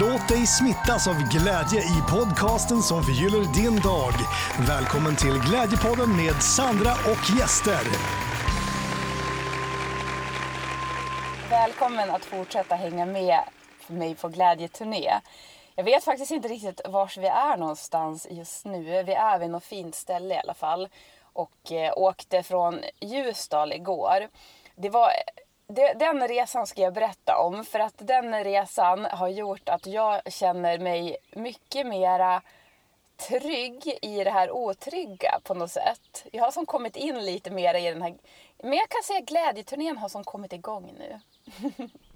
Låt dig smittas av glädje i podcasten som förgyller din dag. Välkommen till Glädjepodden med Sandra och gäster. Välkommen att fortsätta hänga med mig på glädjeturné. Jag vet faktiskt inte riktigt var vi är någonstans just nu. Vi är vid något fint ställe i alla fall. Och eh, åkte från Ljusdal igår. Det var den resan ska jag berätta om för att den resan har gjort att jag känner mig mycket mera trygg i det här otrygga på något sätt. Jag har som kommit in lite mer i den här, men jag kan säga att glädjeturnén har som kommit igång nu.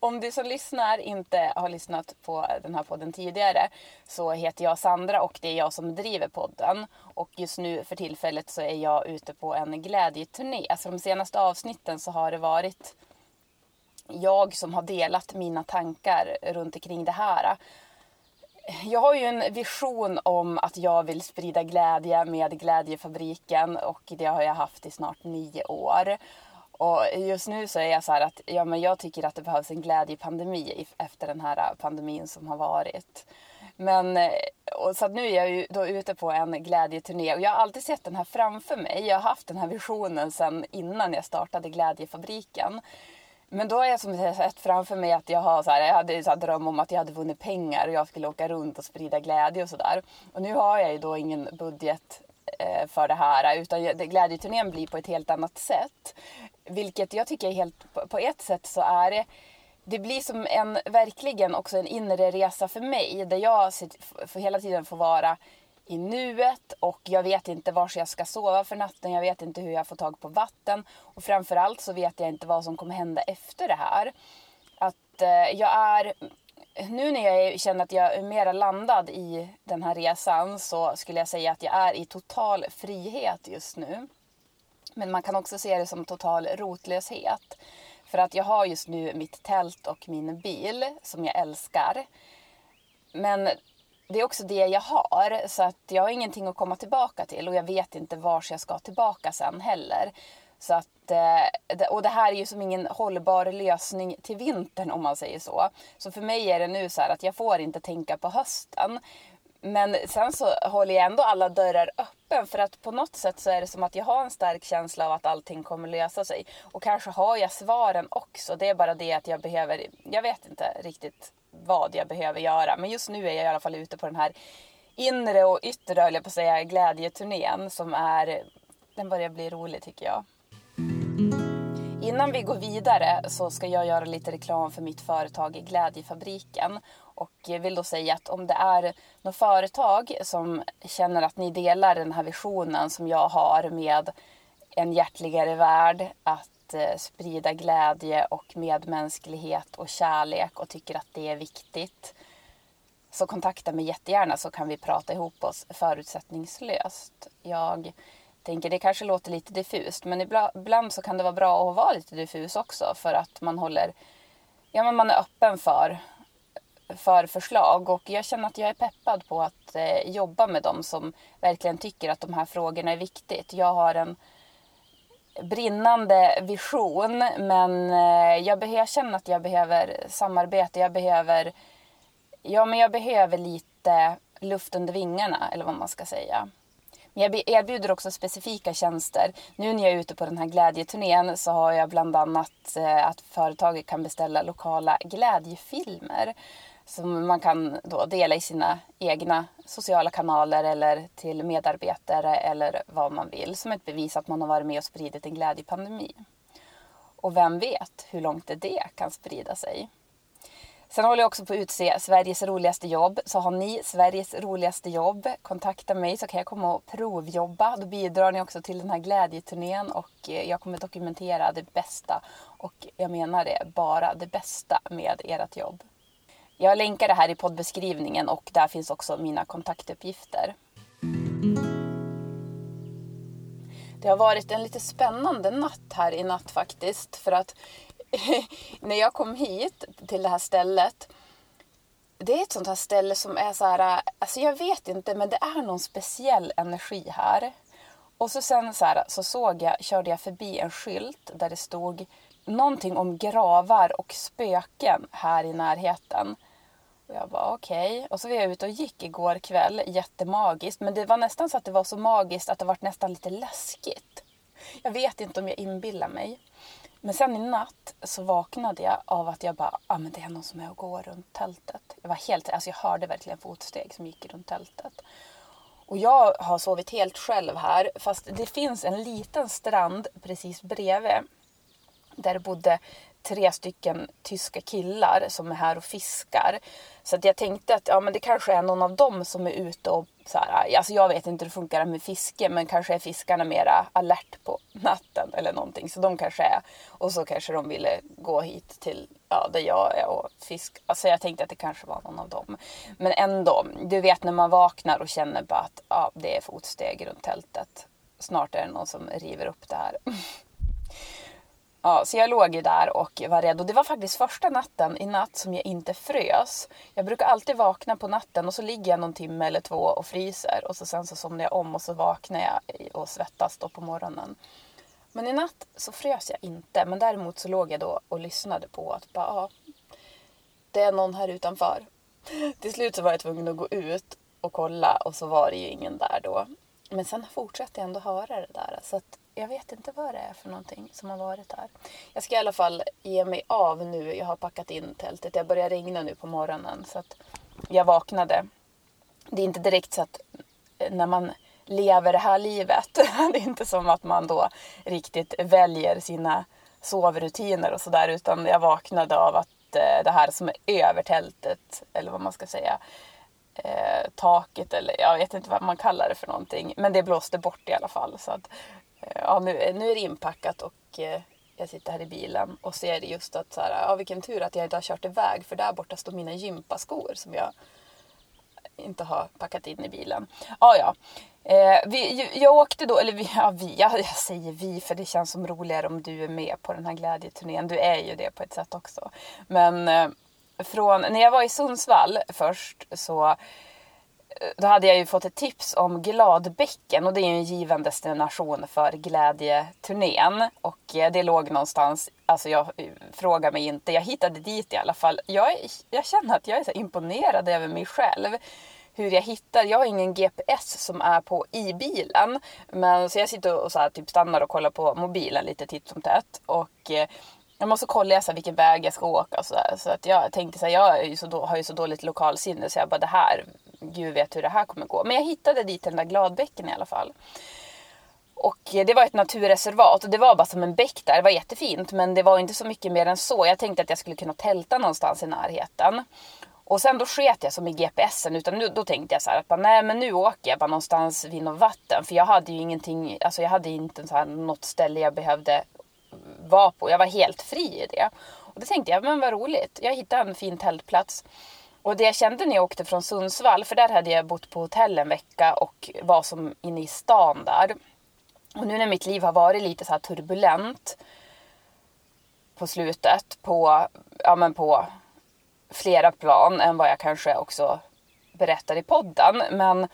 Om du som lyssnar inte har lyssnat på den här podden tidigare så heter jag Sandra och det är jag som driver podden. Och just nu för tillfället så är jag ute på en glädjeturné. Alltså de senaste avsnitten så har det varit jag som har delat mina tankar runt omkring det här. Jag har ju en vision om att jag vill sprida glädje med Glädjefabriken och det har jag haft i snart nio år. Och just nu så är jag så här att ja, men jag tycker att det behövs en glädjepandemi efter den här äh, pandemin som har varit. Men eh, och så nu är jag ju då ute på en glädjeturné och jag har alltid sett den här framför mig. Jag har haft den här visionen sedan innan jag startade Glädjefabriken. Men då har jag som sett framför mig att jag har så här, jag hade så här dröm om att jag hade vunnit pengar och jag skulle åka runt och sprida glädje och sådär. Och nu har jag ju då ingen budget eh, för det här utan glädjeturnén blir på ett helt annat sätt. Vilket jag tycker är helt, på ett sätt så är det det blir som en, verkligen också en inre resa för mig där jag för hela tiden får vara i nuet och jag vet inte var jag ska sova för natten. Jag vet inte hur jag får tag på vatten och framförallt så vet jag inte vad som kommer hända efter det här. Att eh, jag är nu när jag känner att jag är mera landad i den här resan så skulle jag säga att jag är i total frihet just nu. Men man kan också se det som total rotlöshet. För att jag har just nu mitt tält och min bil som jag älskar. Men det är också det jag har. Så att jag har ingenting att komma tillbaka till och jag vet inte var jag ska tillbaka sen heller. Så att, eh, och det här är ju som ingen hållbar lösning till vintern om man säger så. Så för mig är det nu så här att jag får inte tänka på hösten. Men sen så håller jag ändå alla dörrar öppen för att på något sätt så är det som att jag har en stark känsla av att allting kommer lösa sig. Och kanske har jag svaren också. Det är bara det att jag behöver, jag vet inte riktigt vad jag behöver göra. Men just nu är jag i alla fall ute på den här inre och yttre, höll jag på att säga, glädjeturnén som är, den börjar bli rolig tycker jag. Innan vi går vidare så ska jag göra lite reklam för mitt företag Glädjefabriken. Och vill då säga att om det är något företag som känner att ni delar den här visionen som jag har med en hjärtligare värld, att eh, sprida glädje och medmänsklighet och kärlek och tycker att det är viktigt. Så kontakta mig jättegärna så kan vi prata ihop oss förutsättningslöst. Jag tänker det kanske låter lite diffust men ibland så kan det vara bra att vara lite diffus också för att man håller ja, men man är öppen för, för förslag och jag känner att jag är peppad på att eh, jobba med dem som verkligen tycker att de här frågorna är viktigt. Jag har en brinnande vision men eh, jag, jag känner att jag behöver samarbete. Jag behöver, ja, men jag behöver lite luft under vingarna eller vad man ska säga. Men jag erbjuder också specifika tjänster. Nu när jag är ute på den här glädjeturnén så har jag bland annat eh, att företaget kan beställa lokala glädjefilmer som man kan då dela i sina egna sociala kanaler eller till medarbetare eller vad man vill som ett bevis att man har varit med och spridit en glädjepandemi. Och vem vet hur långt det kan sprida sig. Sen håller jag också på att utse Sveriges roligaste jobb. Så har ni Sveriges roligaste jobb, kontakta mig så kan jag komma och provjobba. Då bidrar ni också till den här glädjeturnén och eh, jag kommer dokumentera det bästa. Och jag menar det, bara det bästa med ert jobb. Jag länkar det här i poddbeskrivningen och där finns också mina kontaktuppgifter. Det har varit en lite spännande natt här i natt faktiskt. För att när jag kom hit till det här stället. Det är ett sånt här ställe som är så här, alltså jag vet inte men det är någon speciell energi här. Och så sen så, här, så såg jag, körde jag förbi en skylt där det stod någonting om gravar och spöken här i närheten. Och jag bara okej. Okay. Och så var jag ute och gick igår kväll, jättemagiskt. Men det var nästan så att det var så magiskt att det var nästan lite läskigt. Jag vet inte om jag inbillar mig. Men sen i natt så vaknade jag av att jag bara, ah, men det är någon som är och går runt tältet. Jag var helt, alltså jag hörde verkligen fotsteg som gick runt tältet. Och jag har sovit helt själv här fast det finns en liten strand precis bredvid. Där det bodde tre stycken tyska killar som är här och fiskar. Så att jag tänkte att ja, men det kanske är någon av dem som är ute och så här, alltså jag vet inte hur det funkar med fiske men kanske är fiskarna mera alert på natten eller någonting. Så de kanske är, och så kanske de ville gå hit till ja, där jag är och fiska. Alltså jag tänkte att det kanske var någon av dem. Men ändå, du vet när man vaknar och känner bara att ja, det är fotsteg runt tältet. Snart är det någon som river upp det här. Ja, så jag låg ju där och var rädd. Och det var faktiskt första natten i natt som jag inte frös. Jag brukar alltid vakna på natten och så ligger jag någon timme eller två och fryser. Och så sen så somnar jag om och så vaknar jag och svettas då på morgonen. Men i natt så frös jag inte. Men däremot så låg jag då och lyssnade på att bara, ja, det är någon här utanför. Till slut så var jag tvungen att gå ut och kolla och så var det ju ingen där då. Men sen fortsatte jag ändå höra det där. Så att jag vet inte vad det är för någonting som har varit här. Jag ska i alla fall ge mig av nu. Jag har packat in tältet. Det börjar regna nu på morgonen så att jag vaknade. Det är inte direkt så att eh, när man lever det här livet, det är inte som att man då riktigt väljer sina sovrutiner och sådär utan jag vaknade av att eh, det här som är över tältet eller vad man ska säga eh, taket eller jag vet inte vad man kallar det för någonting. Men det blåste bort i alla fall. Så att eh, ja, nu, nu är det inpackat och eh, jag sitter här i bilen och ser just att så här, ja, vilken tur att jag inte har kört iväg för där borta står mina gympaskor som jag inte har packat in i bilen. Ah, ja, eh, vi, jag åkte då, eller vi, ja, vi, jag, jag säger vi för det känns som roligare om du är med på den här glädjeturnén. Du är ju det på ett sätt också. Men eh, från, när jag var i Sundsvall först så eh, då hade jag ju fått ett tips om Gladbäcken och det är ju en given destination för glädjeturnén. Och eh, det låg någonstans, alltså jag eh, frågar mig inte, jag hittade dit i alla fall. Jag, jag känner att jag är så imponerad över mig själv. Hur jag hittar, jag har ingen GPS som är på i bilen. Men så jag sitter och så här, typ stannar och kollar på mobilen lite titt som tätt. Och jag måste kolla så här, vilken väg jag ska åka och så, där. så att jag tänkte så här, jag ju så, har ju så dåligt lokalsinne så jag bara det här, gud vet hur det här kommer gå. Men jag hittade dit den där gladbäcken i alla fall. Och det var ett naturreservat och det var bara som en bäck där. Det var jättefint men det var inte så mycket mer än så. Jag tänkte att jag skulle kunna tälta någonstans i närheten. Och sen då sket jag som i GPSen utan nu, då tänkte jag så här att bara, nej men nu åker jag bara någonstans vid något vatten. För jag hade ju ingenting, alltså jag hade inte så här något ställe jag behövde var på. Jag var helt fri i det. Och då tänkte jag, men vad roligt. Jag hittade en fin tältplats. Och det jag kände när jag åkte från Sundsvall, för där hade jag bott på hotell en vecka och var som inne i stan där. Och nu när mitt liv har varit lite så här turbulent på slutet på, ja men på flera plan än vad jag kanske också berättar i podden. Men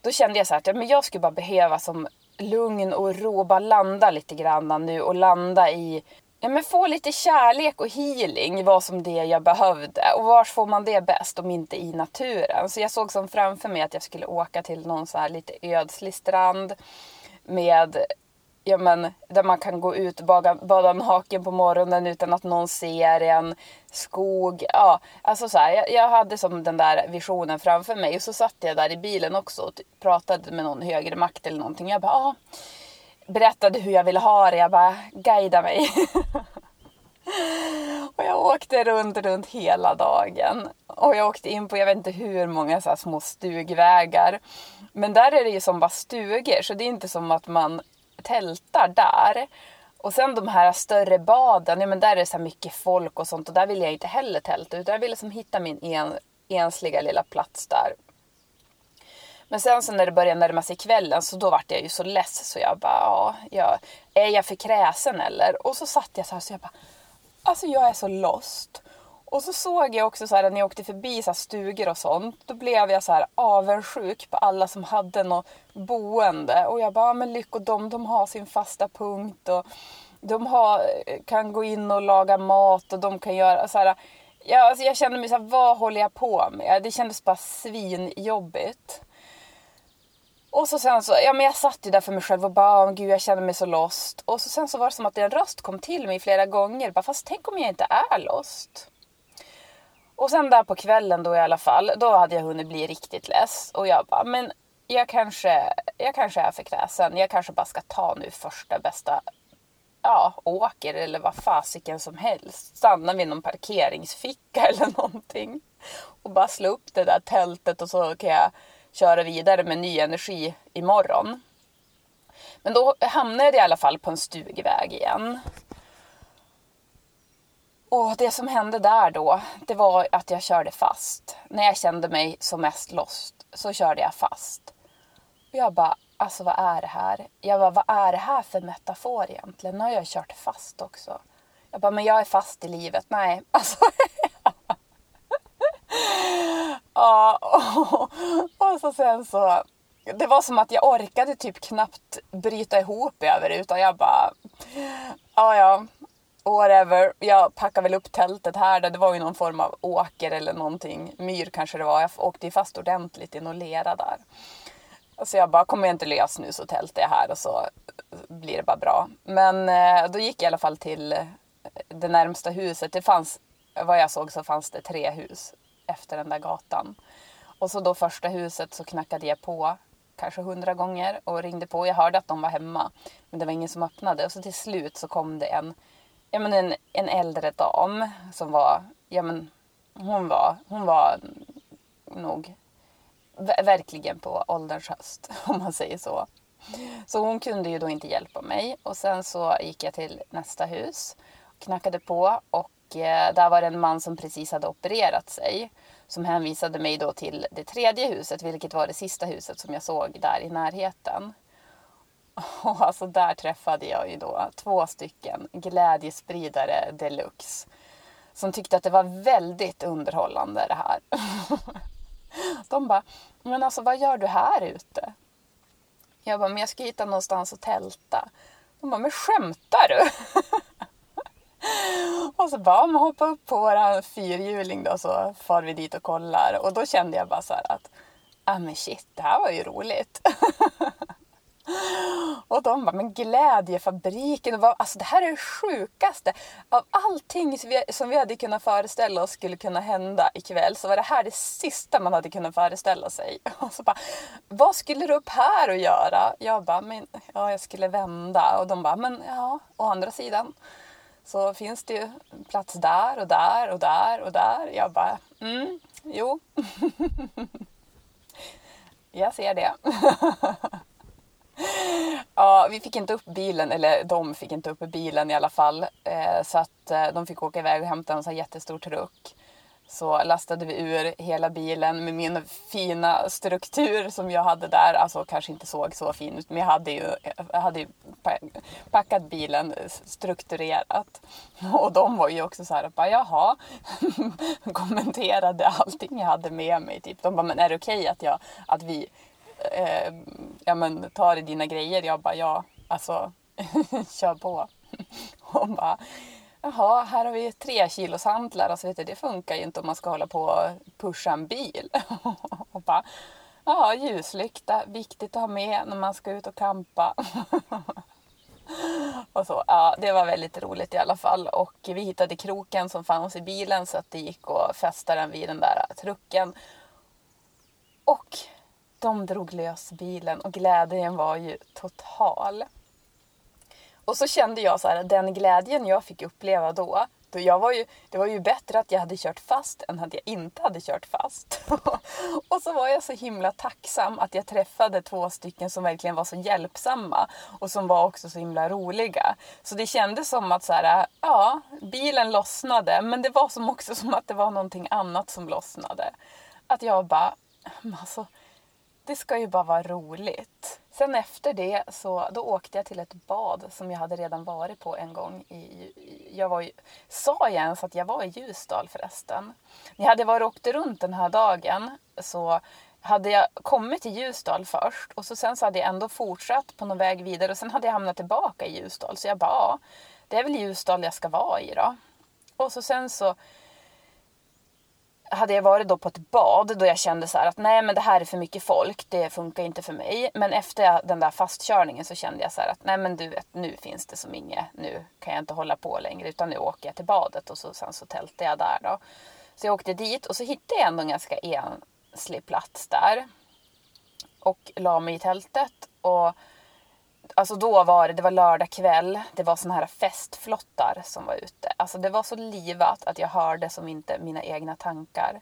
då kände jag så här att ja, men jag skulle bara behöva som lugn och ro, bara landa lite grann nu och landa i Ja, men få lite kärlek och healing var som det jag behövde. Och var får man det bäst om inte i naturen? Så jag såg som framför mig att jag skulle åka till någon så här lite ödslig strand med ja, men, där man kan gå ut och bada, bada naken på morgonen utan att någon ser en. Skog, ja. Alltså så här, jag, jag, hade som den där visionen framför mig och så satt jag där i bilen också och typ pratade med någon högre makt eller någonting. Jag bara, ah, berättade hur jag ville ha det. Jag bara, guida mig. och jag åkte runt, runt hela dagen. Och jag åkte in på, jag vet inte hur många så små stugvägar. Men där är det ju som bara stugor, så det är inte som att man tältar där. Och sen de här större baden, ja men där är det så mycket folk och sånt och där vill jag inte heller tälta utan jag vill liksom hitta min en, ensliga lilla plats där. Men sen så när det började närma sig kvällen så då vart jag ju så less så jag bara, ja, är jag för kräsen eller? Och så satt jag så här så jag bara, alltså jag är så lost. Och så såg jag också så här när jag åkte förbi så stugor och sånt. Då blev jag så här avundsjuk på alla som hade något boende. Och jag bara, men lyck och de, de har sin fasta punkt. Och de har, kan gå in och laga mat och de kan göra så här. Jag, alltså jag kände mig så här, vad håller jag på med? Det kändes bara svinjobbigt. Och så sen så, ja men jag satt ju där för mig själv och bara, oh, gud jag känner mig så lost. Och så sen så var det som att en röst kom till mig flera gånger, bara fast tänk om jag inte är lost? Och sen där på kvällen då i alla fall, då hade jag hunnit bli riktigt less. Och jag bara, men jag kanske, jag kanske är för kräsen. Jag kanske bara ska ta nu första bästa ja, åker eller vad fasiken som helst. Stanna vid någon parkeringsficka eller någonting. Och bara slå upp det där tältet och så kan jag köra vidare med ny energi imorgon. Men då hamnade jag i alla fall på en stugväg igen. Och det som hände där då, det var att jag körde fast. När jag kände mig som mest lost så körde jag fast. Och jag bara, alltså vad är det här? Jag bara, vad är det här för metafor egentligen? Nu har jag kört fast också. Jag bara, men jag är fast i livet. Nej, alltså. ja, och, och så sen så. Det var som att jag orkade typ knappt bryta ihop över det utan jag bara, ja ja, whatever. Jag packade väl upp tältet här. Det var ju någon form av åker eller någonting. Myr kanske det var. Jag åkte ju fast ordentligt i någon lera där. Så jag bara, kommer jag inte lös nu så tältar jag här och så blir det bara bra. Men eh, då gick jag i alla fall till eh, det närmsta huset. Det fanns, vad jag såg så fanns det tre hus efter den där gatan. Och så då första huset så knackade jag på kanske hundra gånger och ringde på. Jag hörde att de var hemma men det var ingen som öppnade. Och så till slut så kom det en, ja men en, en äldre dam som var, ja men hon var, hon var nog verkligen på ålderns höst om man säger så. Så hon kunde ju då inte hjälpa mig och sen så gick jag till nästa hus, knackade på och eh, där var det en man som precis hade opererat sig som hänvisade mig då till det tredje huset, vilket var det sista huset som jag såg där i närheten. Och alltså där träffade jag ju då två stycken glädjespridare deluxe som tyckte att det var väldigt underhållande det här. De bara, men alltså vad gör du här ute? Jag bara, men jag ska hitta någonstans att tälta. De bara, men skämtar du? och så bara, men hoppa upp på våran fyrhjuling då så far vi dit och kollar. Och då kände jag bara så här att, ah men shit, det här var ju roligt. Och de bara, men Glädjefabriken, alltså det här är det sjukaste. Av allting som vi, som vi hade kunnat föreställa oss skulle kunna hända ikväll så var det här det sista man hade kunnat föreställa sig. Och så bara, vad skulle du upp här och göra? Jag bara, men ja, jag skulle vända. Och de bara, men ja, å andra sidan så finns det ju plats där och där och där och där. Jag bara, mm, jo. jag ser det. Ja, vi fick inte upp bilen, eller de fick inte upp bilen i alla fall. Eh, så att eh, de fick åka iväg och hämta en sån här jättestor truck. Så lastade vi ur hela bilen med min fina struktur som jag hade där. Alltså kanske inte såg så fin ut men jag hade ju, jag hade ju packat bilen strukturerat. Och de var ju också så här, bara, jaha, kommenterade allting jag hade med mig. Typ. De bara, men är det okej okay att, jag, att vi eh, ja men ta i dina grejer. Jag bara ja, alltså kör på. Hon bara Jaha, här har vi tre kilos hantlar. Alltså, vet du, det funkar ju inte om man ska hålla på och pusha en bil. Hon bara, ja, ljuslykta, viktigt att ha med när man ska ut och kampa. och så, ja, det var väldigt roligt i alla fall. Och vi hittade kroken som fanns i bilen så att det gick att fästa den vid den där trucken. Och de drog lös bilen och glädjen var ju total. Och så kände jag så här, den glädjen jag fick uppleva då, då jag var ju, det var ju bättre att jag hade kört fast än att jag inte hade kört fast. och så var jag så himla tacksam att jag träffade två stycken som verkligen var så hjälpsamma och som var också så himla roliga. Så det kändes som att så här, ja, bilen lossnade men det var som också som att det var någonting annat som lossnade. Att jag bara, alltså det ska ju bara vara roligt. Sen efter det så då åkte jag till ett bad som jag hade redan varit på en gång. I, jag var ju, sa jag ens att jag var i Ljusdal förresten? När jag hade varit och åkt runt den här dagen så hade jag kommit till Ljusdal först och så sen så hade jag ändå fortsatt på någon väg vidare och sen hade jag hamnat tillbaka i Ljusdal. Så jag bara, ja, det är väl Ljusdal jag ska vara i då. Och så sen så hade jag varit då på ett bad då jag kände så att nej men det här är för mycket folk, det funkar inte för mig. Men efter den där fastkörningen så kände jag så att nej men du vet nu finns det som inget, nu kan jag inte hålla på längre utan nu åker jag till badet och så, sen så tältade jag där då. Så jag åkte dit och så hittade jag ändå en ganska enslig plats där. Och la mig i tältet och Alltså då var det, det var lördag kväll, det var såna här festflottar som var ute. Alltså det var så livat att jag hörde som inte mina egna tankar.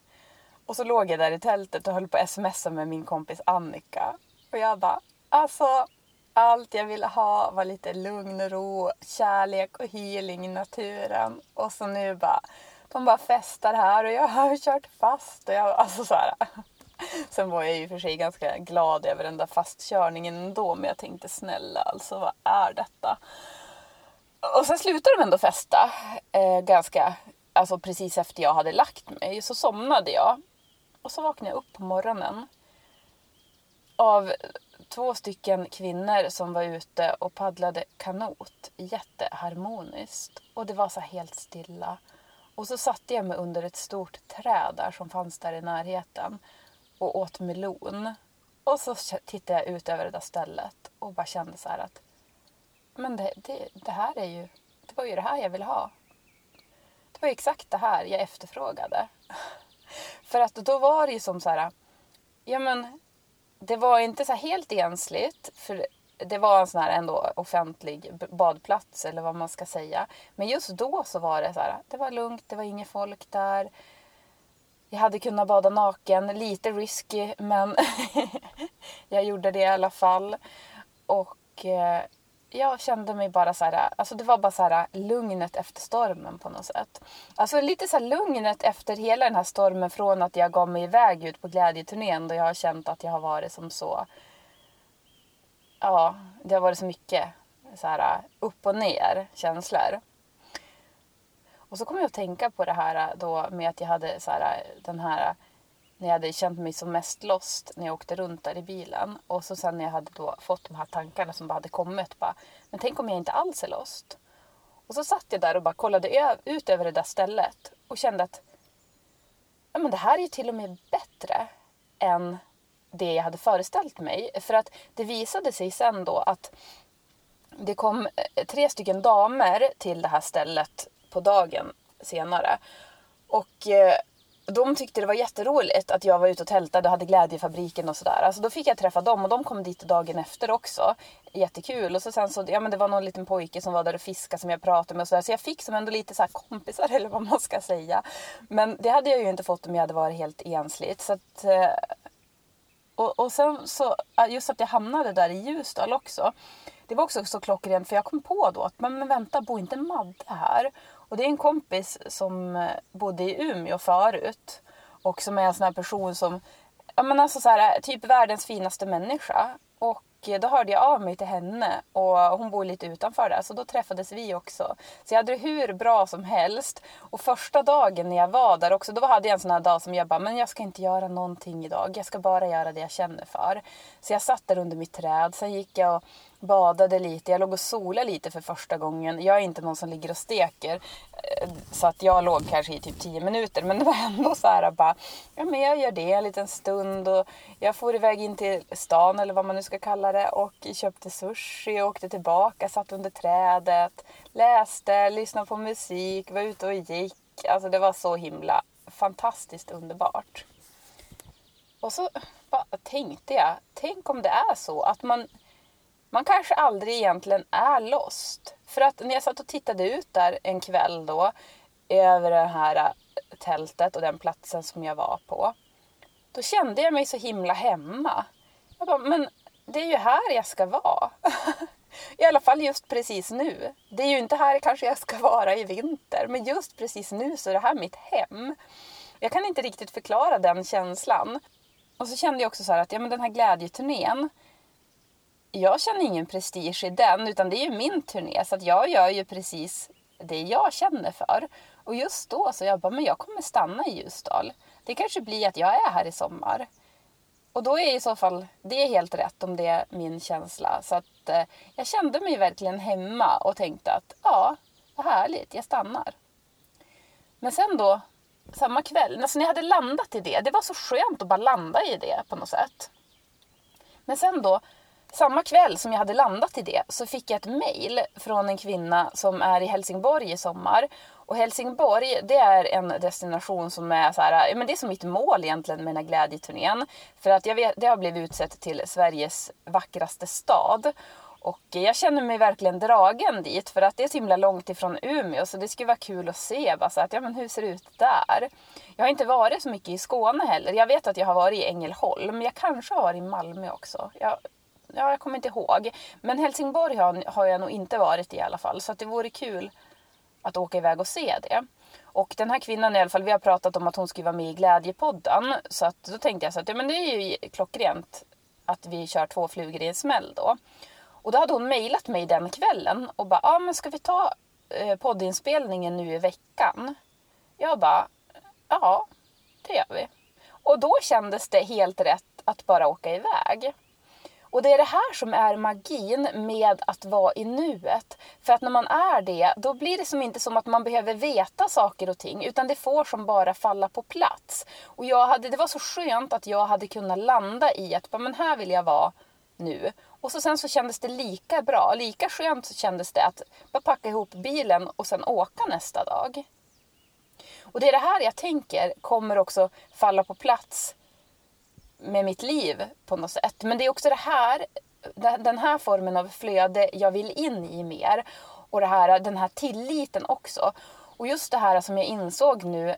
Och så låg jag där i tältet och höll på att smsa med min kompis Annika. Och jag bara, alltså allt jag ville ha var lite lugn och ro, kärlek och healing i naturen. Och så nu bara, de bara festar här och jag har kört fast. Och jag, alltså så här. Sen var jag ju för sig ganska glad över den där fastkörningen ändå. Men jag tänkte snälla alltså vad är detta? Och sen slutade de ändå festa. Eh, ganska, alltså precis efter jag hade lagt mig. Så somnade jag. Och så vaknade jag upp på morgonen. Av två stycken kvinnor som var ute och paddlade kanot jätteharmoniskt. Och det var så helt stilla. Och så satte jag mig under ett stort träd där som fanns där i närheten och åt melon. Och så tittade jag ut över det där stället och bara kände så här att men det, det, det här är ju, det var ju det här jag ville ha. Det var ju exakt det här jag efterfrågade. För att då var det ju som så här, ja men det var inte så helt ensligt. För det var en sån här ändå offentlig badplats eller vad man ska säga. Men just då så var det så här, det var lugnt, det var inget folk där. Jag hade kunnat bada naken, lite risky men jag gjorde det i alla fall. Och eh, jag kände mig bara så här, alltså det var bara så här lugnet efter stormen på något sätt. Alltså lite så här lugnet efter hela den här stormen från att jag gav mig iväg ut på glädjeturnén då jag har känt att jag har varit som så, ja, det har varit så mycket så här upp och ner känslor. Och så kom jag att tänka på det här äh, då med att jag hade så här, äh, den här äh, när jag hade känt mig som mest lost när jag åkte runt där i bilen. Och så sen när jag hade då fått de här tankarna som bara hade kommit. Bara, men tänk om jag inte alls är lost? Och så satt jag där och bara kollade ut över det där stället och kände att ja, men det här är ju till och med bättre än det jag hade föreställt mig. För att det visade sig sen då att det kom tre stycken damer till det här stället på dagen senare. Och eh, de tyckte det var jätteroligt att jag var ute och tältade och hade glädjefabriken och sådär. Alltså då fick jag träffa dem och de kom dit dagen efter också. Jättekul. Och så sen så, ja men det var någon liten pojke som var där och fiskade som jag pratade med och sådär. Så jag fick som ändå lite så kompisar eller vad man ska säga. Men det hade jag ju inte fått om jag hade varit helt ensligt. Så att, eh, och, och sen så, just att jag hamnade där i Ljusdal också. Det var också så klockrent för jag kom på då att men, men vänta, bor inte Madde här? Och det är en kompis som eh, bodde i Umeå förut. Och som är en sån här person som, ja men alltså så här, typ världens finaste människa. Och eh, då hörde jag av mig till henne och hon bor lite utanför där så då träffades vi också. Så jag hade det hur bra som helst. Och första dagen när jag var där också, då hade jag en sån här dag som jag bara, men jag ska inte göra någonting idag. Jag ska bara göra det jag känner för. Så jag satt där under mitt träd, sen gick jag och badade lite. Jag låg och solade lite för första gången. Jag är inte någon som ligger och steker. Eh, så att jag låg kanske i typ 10 minuter. Men det var ändå så här bara, ja men jag gör det en liten stund. Och jag for iväg in till stan eller vad man nu ska kalla det. Och köpte sushi, åkte tillbaka, satt under trädet. Läste, lyssnade på musik, var ute och gick. Alltså det var så himla fantastiskt underbart. Och så bara tänkte jag, tänk om det är så att man man kanske aldrig egentligen är lost. För att när jag satt och tittade ut där en kväll då över det här äh, tältet och den platsen som jag var på. Då kände jag mig så himla hemma. Jag bara, men det är ju här jag ska vara. I alla fall just precis nu. Det är ju inte här kanske jag ska vara i vinter, men just precis nu så är det här mitt hem. Jag kan inte riktigt förklara den känslan. Och så kände jag också så att ja, men den här glädjeturnén, jag känner ingen prestige i den utan det är ju min turné så att jag gör ju precis det jag känner för. Och just då så jag bara, men jag kommer stanna i Ljusdal. Det kanske blir att jag är här i sommar. Och då är i så fall det är helt rätt om det är min känsla. Så att eh, jag kände mig verkligen hemma och tänkte att ja, vad härligt, jag stannar. Men sen då samma kväll, alltså när jag hade landat i det, det var så skönt att bara landa i det på något sätt. Men sen då, samma kväll som jag hade landat i det så fick jag ett mejl från en kvinna som är i Helsingborg i sommar. Och Helsingborg det är en destination som är så här, men det är som mitt mål egentligen med den här glädjeturnén. För att jag vet, det har blivit utsett till Sveriges vackraste stad. Och jag känner mig verkligen dragen dit för att det är så himla långt ifrån Umeå så det skulle vara kul att se bara så att, ja, men hur ser det ut där. Jag har inte varit så mycket i Skåne heller. Jag vet att jag har varit i Ängelholm. Jag kanske har varit i Malmö också. Jag, ja, jag kommer inte ihåg. Men Helsingborg har, har jag nog inte varit i i alla fall. Så att det vore kul att åka iväg och se det. Och den här kvinnan i alla fall, vi har pratat om att hon skulle vara med i Glädjepodden. Så att då tänkte jag så att ja, men det är ju klockrent att vi kör två flugor i en smäll då. Och då hade hon mejlat mig den kvällen och bara, ja ah, men ska vi ta eh, poddinspelningen nu i veckan? Jag bara, ja det gör vi. Och då kändes det helt rätt att bara åka iväg. Och det är det här som är magin med att vara i nuet. För att när man är det, då blir det som inte som att man behöver veta saker och ting, utan det får som bara falla på plats. Och jag hade, det var så skönt att jag hade kunnat landa i att, men här vill jag vara nu. Och så sen så kändes det lika bra, lika skönt så kändes det att bara packa ihop bilen och sen åka nästa dag. Och det är det här jag tänker kommer också falla på plats med mitt liv på något sätt. Men det är också det här, den här formen av flöde jag vill in i mer. Och det här, den här tilliten också. Och just det här som jag insåg nu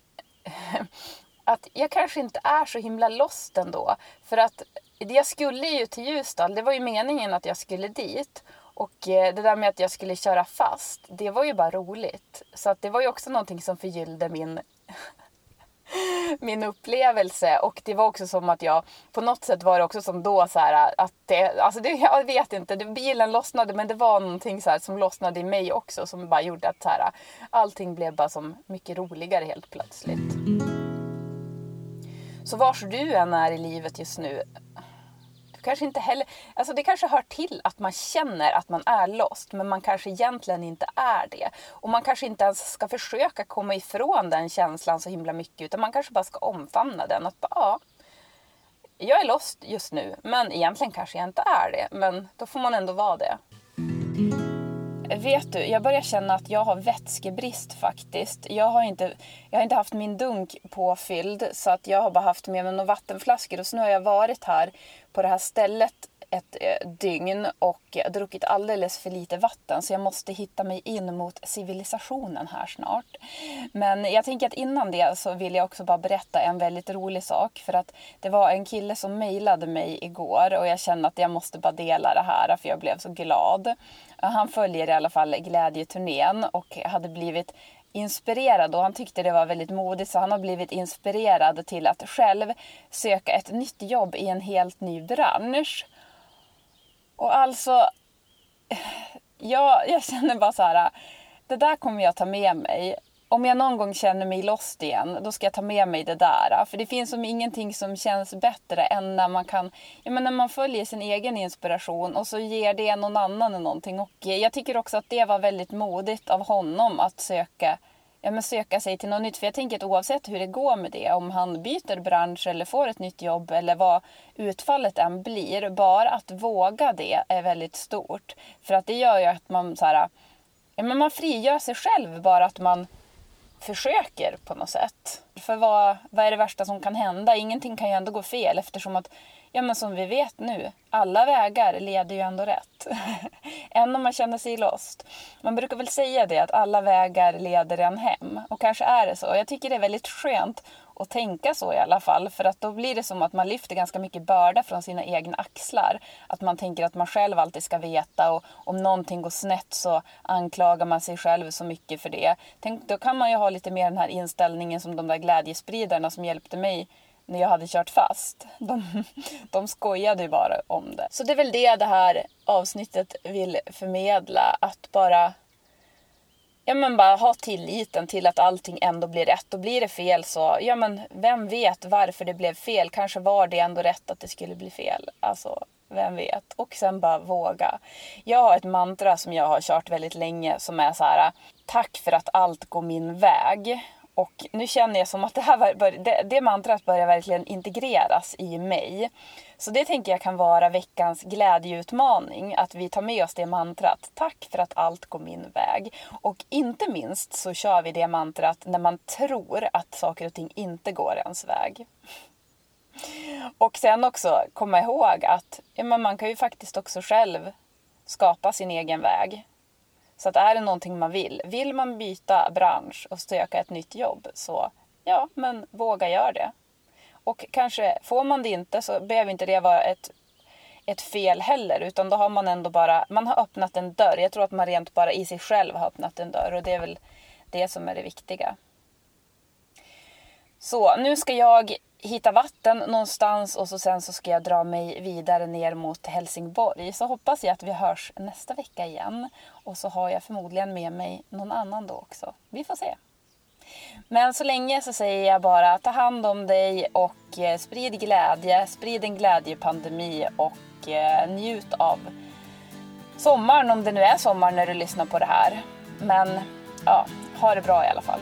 att jag kanske inte är så himla lost ändå. För att jag skulle ju till Ljusdal, det var ju meningen att jag skulle dit. Och eh, det där med att jag skulle köra fast, det var ju bara roligt. Så att det var ju också någonting som förgyllde min, min upplevelse. Och det var också som att jag, på något sätt var det också som då så här att det, alltså det, jag vet inte, det, bilen lossnade men det var någonting så här som lossnade i mig också som bara gjorde att så här, allting blev bara som mycket roligare helt plötsligt. Så vars du än är i livet just nu, kanske inte heller, alltså det kanske hör till att man känner att man är lost men man kanske egentligen inte är det. Och man kanske inte ens ska försöka komma ifrån den känslan så himla mycket utan man kanske bara ska omfamna den. Att bara, ja, jag är lost just nu men egentligen kanske jag inte är det. Men då får man ändå vara det. Vet du, jag börjar känna att jag har vätskebrist faktiskt. Jag har inte, jag har inte haft min dunk påfylld så att jag har bara haft med mig några vattenflaskor och så nu har jag varit här på det här stället ett eh, dygn och druckit alldeles för lite vatten så jag måste hitta mig in mot civilisationen här snart. Men jag tänker att innan det så vill jag också bara berätta en väldigt rolig sak för att det var en kille som mejlade mig igår och jag kände att jag måste bara dela det här för jag blev så glad. Han följer i alla fall glädjeturnén och hade blivit inspirerad och han tyckte det var väldigt modigt så han har blivit inspirerad till att själv söka ett nytt jobb i en helt ny bransch. Och alltså, jag, jag känner bara så här, det där kommer jag ta med mig om jag någon gång känner mig lost igen, då ska jag ta med mig det där. För det finns som ingenting som känns bättre än när man kan, ja men när man följer sin egen inspiration och så ger det någon annan någonting. Och jag tycker också att det var väldigt modigt av honom att söka, ja men söka sig till något nytt. För jag tänker att oavsett hur det går med det, om han byter bransch eller får ett nytt jobb eller vad utfallet än blir, bara att våga det är väldigt stort. För att det gör ju att man så här, ja men man frigör sig själv bara att man försöker på något sätt. För vad, vad är det värsta som kan hända? Ingenting kan ju ändå gå fel eftersom att, ja men som vi vet nu, alla vägar leder ju ändå rätt. Än om man känner sig lost. Man brukar väl säga det att alla vägar leder en hem. Och kanske är det så. Jag tycker det är väldigt skönt att tänka så i alla fall. För att då blir det som att man lyfter ganska mycket börda från sina egna axlar. Att man tänker att man själv alltid ska veta och om någonting går snett så anklagar man sig själv så mycket för det. Tänk, då kan man ju ha lite mer den här inställningen som de där glädjespridarna som hjälpte mig när jag hade kört fast. De, de skojade ju bara om det. Så det är väl det det här avsnittet vill förmedla. Att bara ja, men bara ha tilliten till att allting ändå blir rätt. Och blir det fel så, ja men vem vet varför det blev fel? Kanske var det ändå rätt att det skulle bli fel. Alltså, vem vet? Och sen bara våga. Jag har ett mantra som jag har kört väldigt länge som är så här, tack för att allt går min väg. Och nu känner jag som att det, här bör, det, det mantrat börjar verkligen integreras i mig. Så det tänker jag kan vara veckans glädjeutmaning. Att vi tar med oss det mantrat. Tack för att allt går min väg. Och inte minst så kör vi det mantrat när man tror att saker och ting inte går ens väg. Och sen också komma ihåg att ja, man kan ju faktiskt också själv skapa sin egen väg. Så att är det någonting man vill, vill man byta bransch och söka ett nytt jobb så ja, men våga göra det. Och kanske får man det inte så behöver inte det vara ett, ett fel heller utan då har man ändå bara, man har öppnat en dörr. Jag tror att man rent bara i sig själv har öppnat en dörr och det är väl det som är det viktiga. Så nu ska jag hitta vatten någonstans och så sen så ska jag dra mig vidare ner mot Helsingborg. Så hoppas jag att vi hörs nästa vecka igen. Och så har jag förmodligen med mig någon annan då också. Vi får se. Men så länge så säger jag bara ta hand om dig och eh, sprid glädje, sprid en glädjepandemi och eh, njut av sommaren om det nu är sommar när du lyssnar på det här. Men ja, ha det bra i alla fall.